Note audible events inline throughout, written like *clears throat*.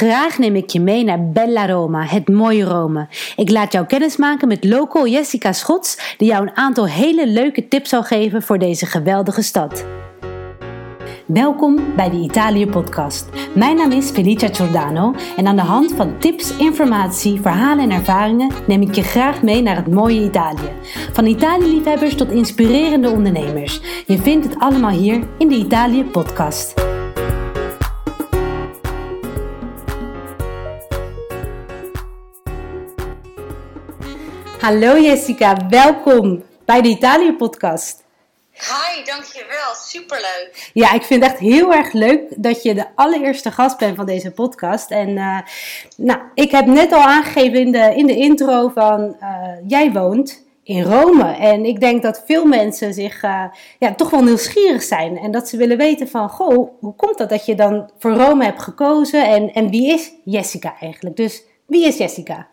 Graag neem ik je mee naar Bella Roma, het mooie Rome. Ik laat jou kennismaken met local Jessica Schots, die jou een aantal hele leuke tips zal geven voor deze geweldige stad. Welkom bij de Italië Podcast. Mijn naam is Felicia Giordano en aan de hand van tips, informatie, verhalen en ervaringen neem ik je graag mee naar het mooie Italië. Van Italië-liefhebbers tot inspirerende ondernemers. Je vindt het allemaal hier in de Italië Podcast. Hallo Jessica, welkom bij de Italië Podcast. Hi, dankjewel. Superleuk. Ja, ik vind het echt heel erg leuk dat je de allereerste gast bent van deze podcast. En uh, nou, ik heb net al aangegeven in de, in de intro van uh, jij woont in Rome. En ik denk dat veel mensen zich uh, ja, toch wel nieuwsgierig zijn. En dat ze willen weten van, goh, hoe komt dat dat je dan voor Rome hebt gekozen? En, en wie is Jessica eigenlijk? Dus wie is Jessica?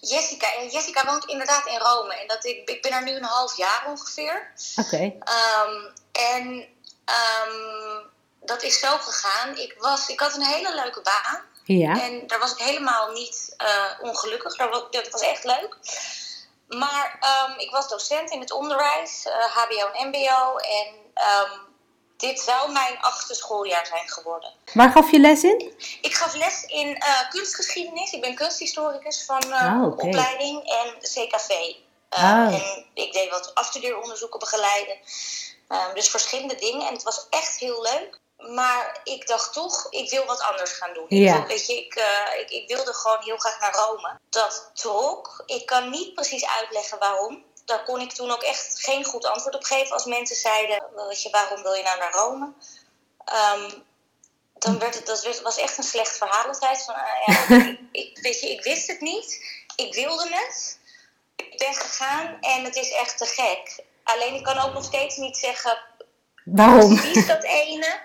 Jessica. En Jessica woont inderdaad in Rome. En dat ik, ik ben er nu een half jaar ongeveer. Oké. Okay. Um, en um, dat is zo gegaan. Ik, was, ik had een hele leuke baan. Ja. En daar was ik helemaal niet uh, ongelukkig. Dat was, dat was echt leuk. Maar um, ik was docent in het onderwijs, uh, HBO en MBO. En dit zou mijn achtste schooljaar zijn geworden. Waar gaf je les in? Ik gaf les in uh, kunstgeschiedenis. Ik ben kunsthistoricus van uh, oh, okay. opleiding en CKV. Uh, oh. En ik deed wat afstudeeronderzoeken begeleiden. Um, dus verschillende dingen. En het was echt heel leuk. Maar ik dacht toch, ik wil wat anders gaan doen. Ja. Ik, weet je, ik, uh, ik, ik wilde gewoon heel graag naar Rome. Dat trok. Ik kan niet precies uitleggen waarom daar kon ik toen ook echt geen goed antwoord op geven. Als mensen zeiden, weet je, waarom wil je nou naar Rome? Um, dan werd het, dat werd, was echt een slecht verhaal altijd. Van, uh, ja, ik, *laughs* ik, weet je, ik wist het niet. Ik wilde het. Ik ben gegaan en het is echt te gek. Alleen ik kan ook nog steeds niet zeggen... Waarom? Precies dat ene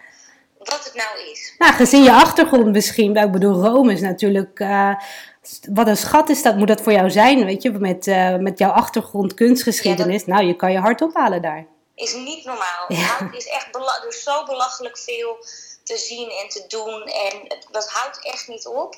wat het nou is. Nou, gezien je achtergrond misschien. Ik bedoel, Rome is natuurlijk... Uh, wat een schat is dat, moet dat voor jou zijn, weet je, met, uh, met jouw achtergrond kunstgeschiedenis. Ja. Nou, je kan je hart ophalen daar. Is niet normaal. Ja. Het is echt er is zo belachelijk veel te zien en te doen en dat houdt echt niet op.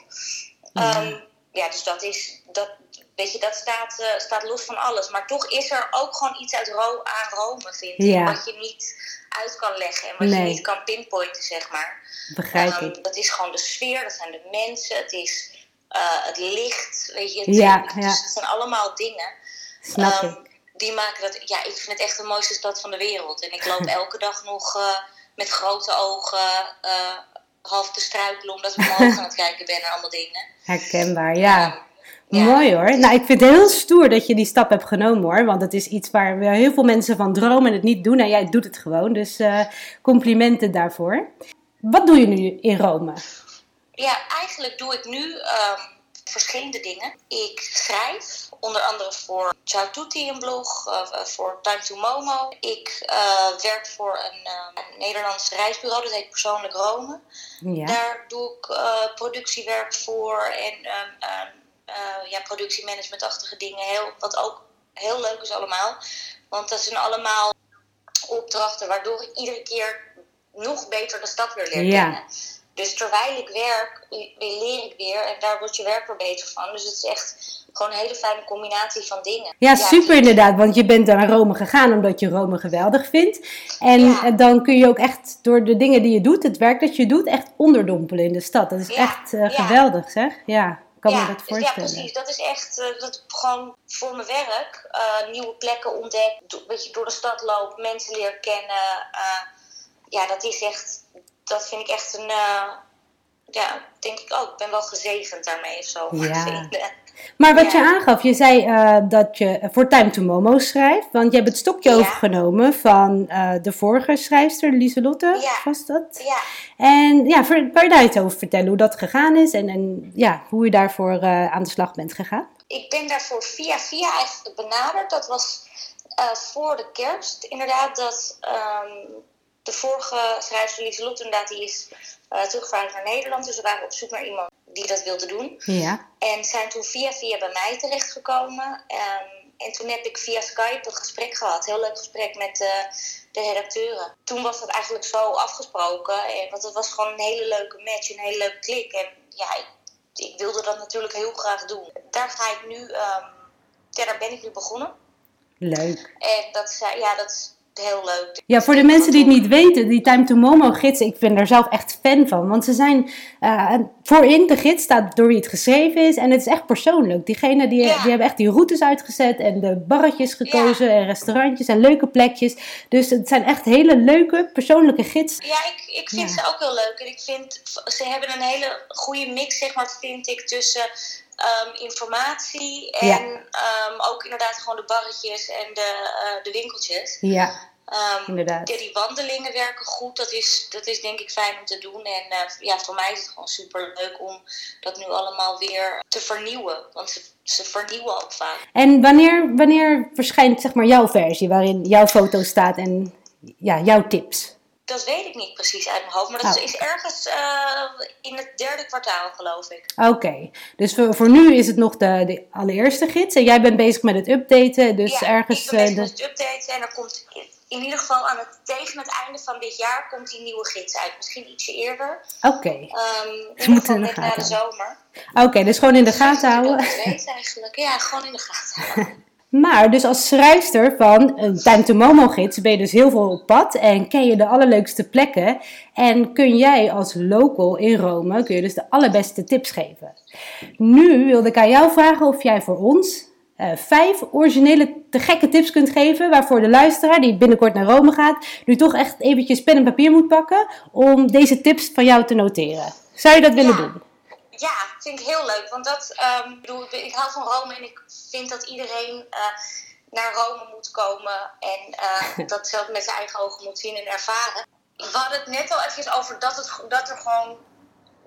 Ja, um, ja dus dat is, dat, weet je, dat staat, uh, staat los van alles. Maar toch is er ook gewoon iets uit Ro aan Rome, vind ik, ja. wat je niet uit kan leggen en wat nee. je niet kan pinpointen, zeg maar. Begrijp um, ik. Dat is gewoon de sfeer, dat zijn de mensen, het is uh, het licht, weet je. Het, ja, zijn, ja. het zijn allemaal dingen. Snap um, ik. Die maken dat, ja, ik vind het echt de mooiste stad van de wereld. En ik loop *laughs* elke dag nog uh, met grote ogen uh, half te struikelen omdat ik omhoog aan het kijken ben naar allemaal dingen. Herkenbaar, ja. Um, ja. Mooi hoor. Nou, ik vind het heel stoer dat je die stap hebt genomen hoor. Want het is iets waar heel veel mensen van dromen en het niet doen. En jij doet het gewoon. Dus uh, complimenten daarvoor. Wat doe je nu in Rome? Ja, eigenlijk doe ik nu um, verschillende dingen. Ik schrijf, onder andere voor Ciao Tutti een blog, uh, voor Time to Momo. Ik uh, werk voor een, uh, een, Nederlands reisbureau, dat heet Persoonlijk Rome. Ja. Daar doe ik productiewerk voor en um, ja, productiemanagementachtige dingen. Heel, wat ook heel leuk is allemaal. Want dat zijn allemaal opdrachten waardoor ik iedere keer nog beter de stad weer leer ja. kennen. Dus terwijl ik werk, leer ik weer en daar wordt je werk weer beter van. Dus het is echt gewoon een hele fijne combinatie van dingen. Ja, ja super inderdaad, want je bent naar Rome gegaan omdat je Rome geweldig vindt. En ja. dan kun je ook echt door de dingen die je doet, het werk dat je doet, echt onderdompelen in de stad. Dat is ja. echt uh, geweldig zeg. Ja, kan ja, me dat voorstellen. Ja, precies. Dat is echt uh, dat gewoon voor mijn werk uh, nieuwe plekken ontdekt, do weet je, door de stad lopen, mensen leren kennen. ja, dat is echt dat vind ik echt een, ja, denk ik ook. Ik ben wel gezegend daarmee of zo. Ja. *laughs* Maar wat ja. je aangaf, je zei uh, dat je voor Time to Momo schrijft. Want je hebt het stokje ja. overgenomen van uh, de vorige schrijfster, Lieselotte, ja. was dat? Ja. En ja, voor, kan je daar iets over vertellen, hoe dat gegaan is en, en ja, hoe je daarvoor aan de slag bent gegaan? Ik ben daarvoor via via eigenlijk benaderd. Dat was voor de kerst inderdaad, dat... Um, de vorige schrijfster Lieselotte inderdaad, die is uh, teruggevaardigd naar Nederland. Dus we waren op zoek naar iemand die dat wilde doen. Ja. En zijn toen via via bij mij terechtgekomen. Um, En toen heb ik via Skype een gesprek gehad. Heel leuk gesprek met uh, de redacteuren. Toen was dat eigenlijk zo afgesproken. En, want het was gewoon een hele leuke match, een hele leuke klik. En ja, ik, ik wilde dat natuurlijk heel graag doen. Daar ga ik nu, um, ja, daar ben ik nu begonnen. Leuk. En dat, ja, dat is heel leuk. Ja, voor de mensen die het niet weten, die Time to Momo gidsen, ik ben er zelf echt fan van. Want ze zijn, uh, voorin de gids staat door wie het geschreven is en het is echt persoonlijk. Diegenen die, die hebben echt die routes uitgezet en de barretjes gekozen en restaurantjes en leuke plekjes. Dus het zijn echt hele leuke persoonlijke gids. Ja, ik, ik vind ze ook heel leuk. En ik vind, ze hebben een hele goede mix, zeg maar, vind ik, tussen Um, informatie en um, ook inderdaad gewoon de barretjes en de, uh, de winkeltjes. Ja. Um, inderdaad. Ja, die wandelingen werken goed. Dat is, dat is denk ik fijn om te doen. En uh, ja, voor mij is het gewoon super leuk om dat nu allemaal weer te vernieuwen. Want ze, ze vernieuwen ook vaak. En wanneer, wanneer verschijnt zeg maar jouw versie waarin jouw foto staat en ja, jouw tips? Dat weet ik niet precies uit mijn hoofd, maar dat oh. is ergens uh, in het derde kwartaal, geloof ik. Oké, okay. dus voor, voor, nu is het nog de, de, allereerste gids en jij bent bezig met het updaten. Dus ja, ergens. Ik bezig uh, de... met het updaten en er komt in ieder geval aan het, tegen het einde van dit jaar komt die nieuwe gids uit. Misschien ietsje eerder. Oké. Okay. Um, in ieder geval net na de zomer. Oké, okay, dus gewoon in de gaten houden. Dat weet eigenlijk. Ja, gewoon in de gaten houden. *laughs* Maar dus als schrijfster van een Time to Momo gids ben je dus heel veel op pad en ken je de allerleukste plekken. En kun jij als local in Rome, kun je dus de allerbeste tips geven. Nu wilde ik aan jou vragen of jij voor ons uh, vijf originele te gekke tips kunt geven. Waarvoor de luisteraar die binnenkort naar Rome gaat, nu toch echt eventjes pen en papier moet pakken om deze tips van jou te noteren. Zou je dat willen ja. doen? Ja, vind ik heel leuk. Want dat, um, bedoel, ik hou van Rome en ik vind dat iedereen uh, naar Rome moet komen. En uh, *laughs* dat zelf met zijn eigen ogen moet zien en ervaren. We hadden het net al even over dat, het, dat er gewoon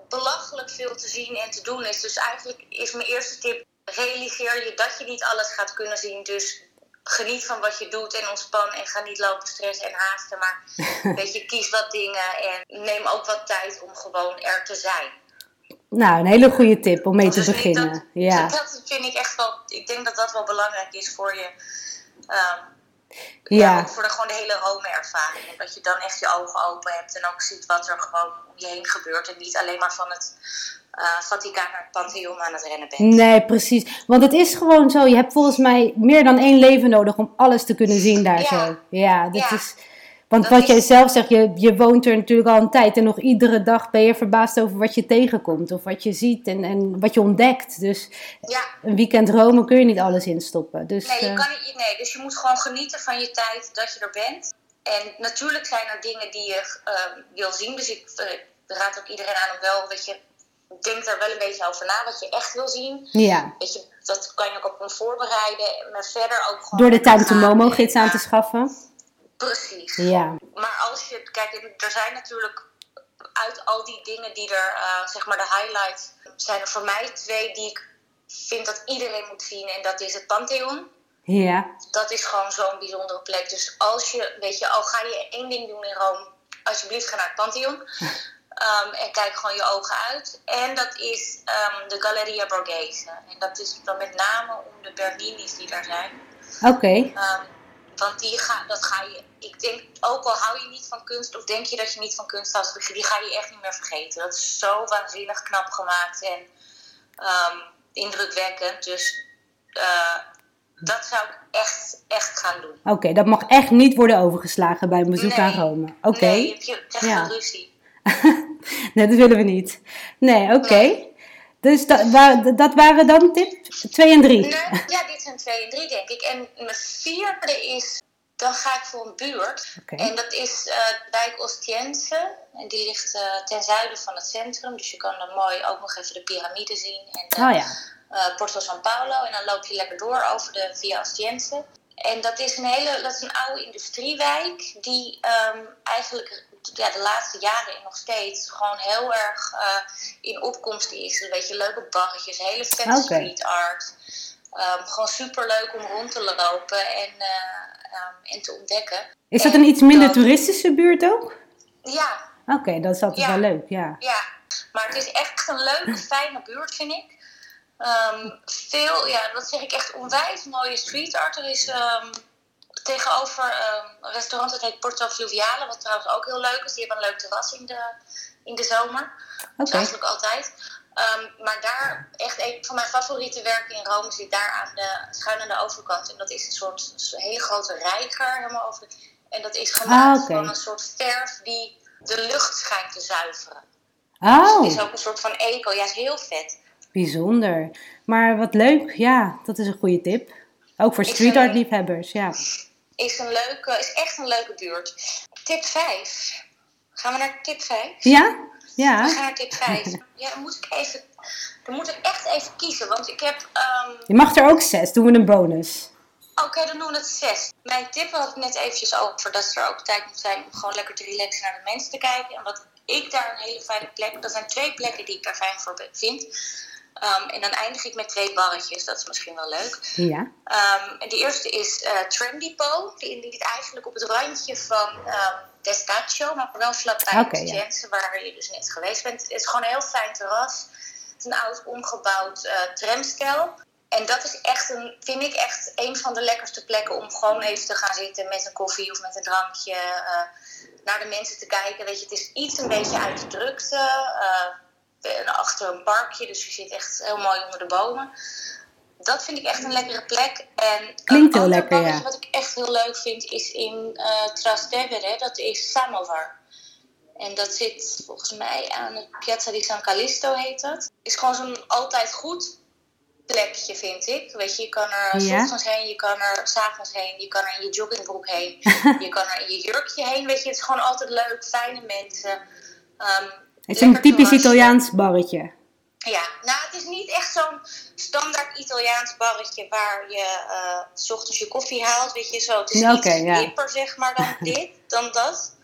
belachelijk veel te zien en te doen is. Dus eigenlijk is mijn eerste tip: realiseer je dat je niet alles gaat kunnen zien. Dus geniet van wat je doet en ontspan en ga niet lopen stressen en haasten. Maar *laughs* weet je, kies wat dingen en neem ook wat tijd om gewoon er te zijn. Nou, een hele goede tip om mee te beginnen. Dat, ja. dat vind ik echt wel. Ik denk dat dat wel belangrijk is voor je. Um, ja. ja voor de, gewoon de hele Rome-ervaring. Dat je dan echt je ogen open hebt en ook ziet wat er gewoon om je heen gebeurt. En niet alleen maar van het uh, Vaticaan naar het Pantheon aan het rennen bent. Nee, precies. Want het is gewoon zo. Je hebt volgens mij meer dan één leven nodig om alles te kunnen zien daar ja. zo. Ja, dat Ja. is. Want Dat wat is- jij zelf zegt, je, je woont er natuurlijk al een tijd en nog iedere dag ben je verbaasd over wat je tegenkomt of wat je ziet en, en wat je ontdekt. Dus Ja, een weekend Rome kun je niet alles instoppen. Dus, nee, je eh, kan niet, nee, dus je moet gewoon genieten van je tijd dat je er bent. En natuurlijk zijn er dingen die je eh, wil zien. Dus ik eh, raad ook iedereen aan om wel, weet je, denk daar wel een beetje over na wat je echt wil zien. ja, Weet je, dat kan je ook op een voorbereiden. Maar verder ook gewoon. door de Time to Momo gids aan te schaffen. Precies. Ja, Maar als je, kijk, er zijn natuurlijk uit al die dingen die er, eh, zeg maar de highlights, zijn er voor mij twee die ik vind dat iedereen moet zien. En dat is het Pantheon. ja, Dat is gewoon zo'n bijzondere plek. Dus als je, weet je, al ga je één ding doen in Rome, alsjeblieft ga naar het Pantheon. Um, en kijk gewoon je ogen uit. En dat is um, de Galleria Borghese. En dat is dan met name om de Bernini's die daar zijn. oké. Um, want die ga, dat ga je, ik denk, ook al hou je niet van kunst of denk je dat je niet van kunst houdt, die ga je echt niet meer vergeten. Dat is zo waanzinnig knap gemaakt en um, indrukwekkend. Dus uh, dat zou ik echt, echt gaan doen. Oké, dat mag echt niet worden overgeslagen bij een bezoek Nee. aan Rome. Oké, Nee, je, krijgt Ja. ruzie. *laughs* nee, dat willen we niet. Nee, oké. Nee. Dus dat, dat waren dan tip 2 en 3. Nee, ja, dit zijn twee en drie, denk ik. En mijn vierde is, dan ga ik voor een buurt. En dat is eh wijk Ostiense. En die ligt eh, ten zuiden van het centrum. Dus je kan dan mooi ook nog even de piramide zien. En de, Oh ja. eh, Porto San Paolo. En dan loop je lekker door over de Via Ostiense. En dat is een hele, dat is een oude industriewijk die ehm, eigenlijk ja, de laatste jaren en nog steeds gewoon heel erg eh, in opkomst is. Een beetje leuke barretjes, hele vette street art. Ehm, gewoon super leuk om rond te lopen en, eh, ehm, en te ontdekken. Is dat En een iets minder toeristische buurt ook? Ja, Oké, dat is altijd Ja. wel leuk, ja. ja, maar het is echt een leuke, *clears throat* fijne buurt, vind ik. Ehm, veel, ja, dat zeg ik echt onwijs mooie street art. Er is tegenover ehm, een restaurant dat heet Porto Fluviale, wat trouwens ook heel leuk is. Die hebben een leuk terras in de, in de zomer. Is eigenlijk altijd. maar daar, echt een van mijn favoriete werken in Rome zit daar aan de, schuin aan de overkant. En dat is een soort hele grote reiger helemaal over. En dat is gemaakt ah, van een soort verf die de lucht schijnt te zuiveren. Oh. Dus het is ook een soort van eco. Ja, is heel vet. Bijzonder. Maar wat leuk. Ja, dat is een goede tip. Ook voor street art liefhebbers, ja. Is, een leuke, is echt een leuke buurt. Tip 5. Gaan we naar tip 5? Ja? Ja. We gaan naar tip 5. *laughs* ja, dan moet ik even... Dan moet ik echt even kiezen, want ik heb... Um... Je mag er ook zes. Doen we een bonus. Oké, dan doen we het zes. Mijn tip had ik net eventjes over dat er ook tijd moet zijn om gewoon lekker te relaxen naar de mensen te kijken. En wat ik daar een hele fijne plek. Dat zijn twee plekken die ik daar fijn voor vind. Um, en dan eindig ik met twee barretjes, dat is misschien wel leuk. Ja. Um, en de eerste is uh, Tram Depot. Die ligt eigenlijk op het randje van um, ehm, Destaccio, maar wel vlakbij okay, Jensen, waar je dus net geweest bent. Het is gewoon een heel fijn terras. Het is een oud omgebouwd uh, tramstel. En dat is echt een, vind ik echt een van de lekkerste plekken om gewoon even te gaan zitten met een koffie of met een drankje. Uh, naar de mensen te kijken. Weet je, het is iets een beetje uit de drukte. Uh, achter een parkje, dus je zit echt heel mooi onder de bomen. Dat vind ik echt een lekkere plek. En Klinkt heel lekker, ja. Wat ik echt heel leuk vind is in uh, Trastevere, dat is Samovar. En dat zit volgens mij aan het Piazza di San Callisto heet dat. Is gewoon zo'n altijd goed plekje, vind ik. Weet je, je kan er ja. ochtends heen, je kan er s'avonds heen, je kan er in je joggingbroek heen, *laughs* je kan er in je jurkje heen. Weet je, het is gewoon altijd leuk, fijne mensen. Um, het is een typisch Italiaans barretje. Ja, nou het is niet echt zo'n standaard Italiaans barretje waar je uh, s ochtends je koffie haalt, weet je zo. Het is okay, iets ja. zeg maar dan *laughs* dit, dan dat.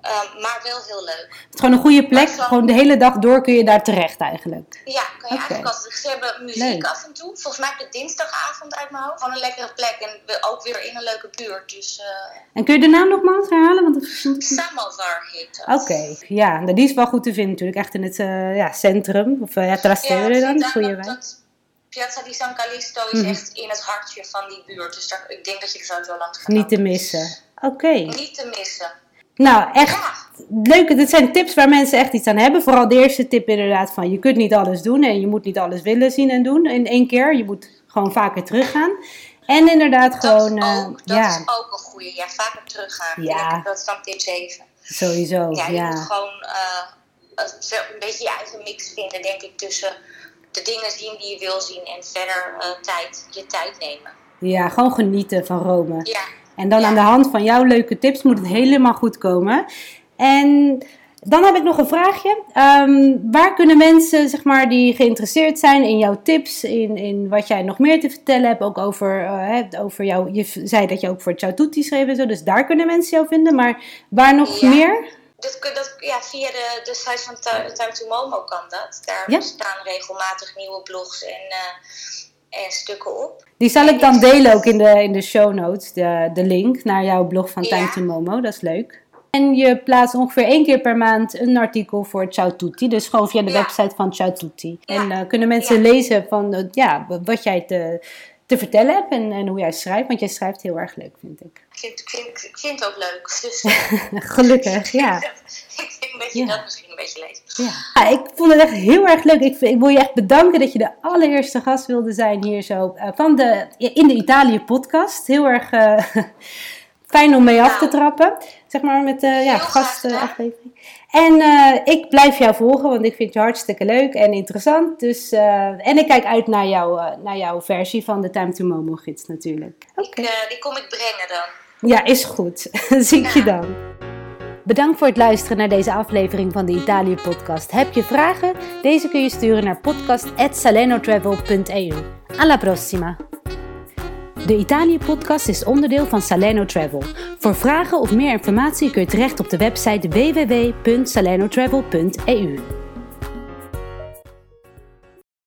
Ehm, maar wel heel leuk. Het is gewoon een goede plek. Gewoon de hele dag door kun je daar terecht eigenlijk. Ja, kan je eigenlijk altijd. Ze hebben muziek af en toe. Volgens mij de dinsdagavond uit mijn hoofd. Gewoon een lekkere plek. En ook weer in een leuke buurt. Dus, uh... En kun je de naam nogmaals herhalen? Want dat Samovar heet dat. Oké, ja. Nou, die is wel goed te vinden natuurlijk. Echt in het uh, ja, centrum. Of uh, ja, Trastevere ja, dan. Goede wijk. Piazza di San Callisto is mhm. echt in het hartje van die buurt. Dus daar, ik denk dat je er zo langs gaat. Niet te missen. Oké. Niet te missen. Nou, echt leuk. Dit zijn tips waar mensen echt iets aan hebben. Vooral de eerste tip inderdaad van je kunt niet alles doen en je moet niet alles willen zien en doen in één keer. Je moet gewoon vaker teruggaan. En inderdaad gewoon... Dat, is ook, dat ja. is ook een goede. Ja, vaker teruggaan. Ja. Dat is dan tip 7. Sowieso, ja. Je moet gewoon uh, een beetje je eigen mix vinden, denk ik, tussen de dingen zien die je wil zien en verder uh, tijd, je tijd nemen. Ja, gewoon genieten van Rome. Ja, en dan aan de hand van jouw leuke tips moet het helemaal goed komen. En dan heb ik nog een vraagje. Ehm, waar kunnen mensen zeg maar, die geïnteresseerd zijn in jouw tips, in, in wat jij nog meer te vertellen hebt, ook over, uh, over jou, je zei dat je ook voor Ciao Tutti schreef en zo, dus daar kunnen mensen jou vinden. Maar waar nog meer? Dat, dat, ja, via de, de site van Time to Momo kan dat. Daar staan regelmatig nieuwe blogs en... Uh, en stukken op. Die zal ik dan delen ook in de, in de show notes, de, de link naar jouw blog van Time to Momo. Dat is leuk. En je plaatst ongeveer één keer per maand een artikel voor Ciao Tutti. Dus gewoon via de website van Ciao Tutti. En uh, kunnen mensen lezen van uh, ja, wat jij te, te vertellen hebt en, en hoe jij schrijft. Want jij schrijft heel erg leuk, vind ik. Ik vind, ik vind, ik vind het ook leuk. Dus, *laughs* Gelukkig, ja. *laughs* dat je dat misschien een beetje leest. Ja. *laughs* Ah, ik vond het echt heel erg leuk. Ik, ik, wil je echt bedanken dat je de allereerste gast wilde zijn hier zo. Uh, van de, in de Italië podcast. Heel erg uh, *laughs* fijn om mee af te nou. trappen. Zeg maar met uh, ja, gastaflevering. En uh, ik blijf jou volgen, want ik vind je hartstikke leuk en interessant. Dus, uh, en ik kijk uit naar, jou, naar jouw versie van de Time to Momo gids natuurlijk. Okay. die kom ik brengen dan. Ja, is goed. *laughs* Zie ik je dan. Bedankt voor het luisteren naar deze aflevering van de Italië podcast. Heb je vragen? Deze kun je sturen naar podcast@salenotravel.eu. Alla prossima. De Italië podcast is onderdeel van Saleno Travel. Voor vragen of meer informatie kun je terecht op de website www.salenotravel.eu.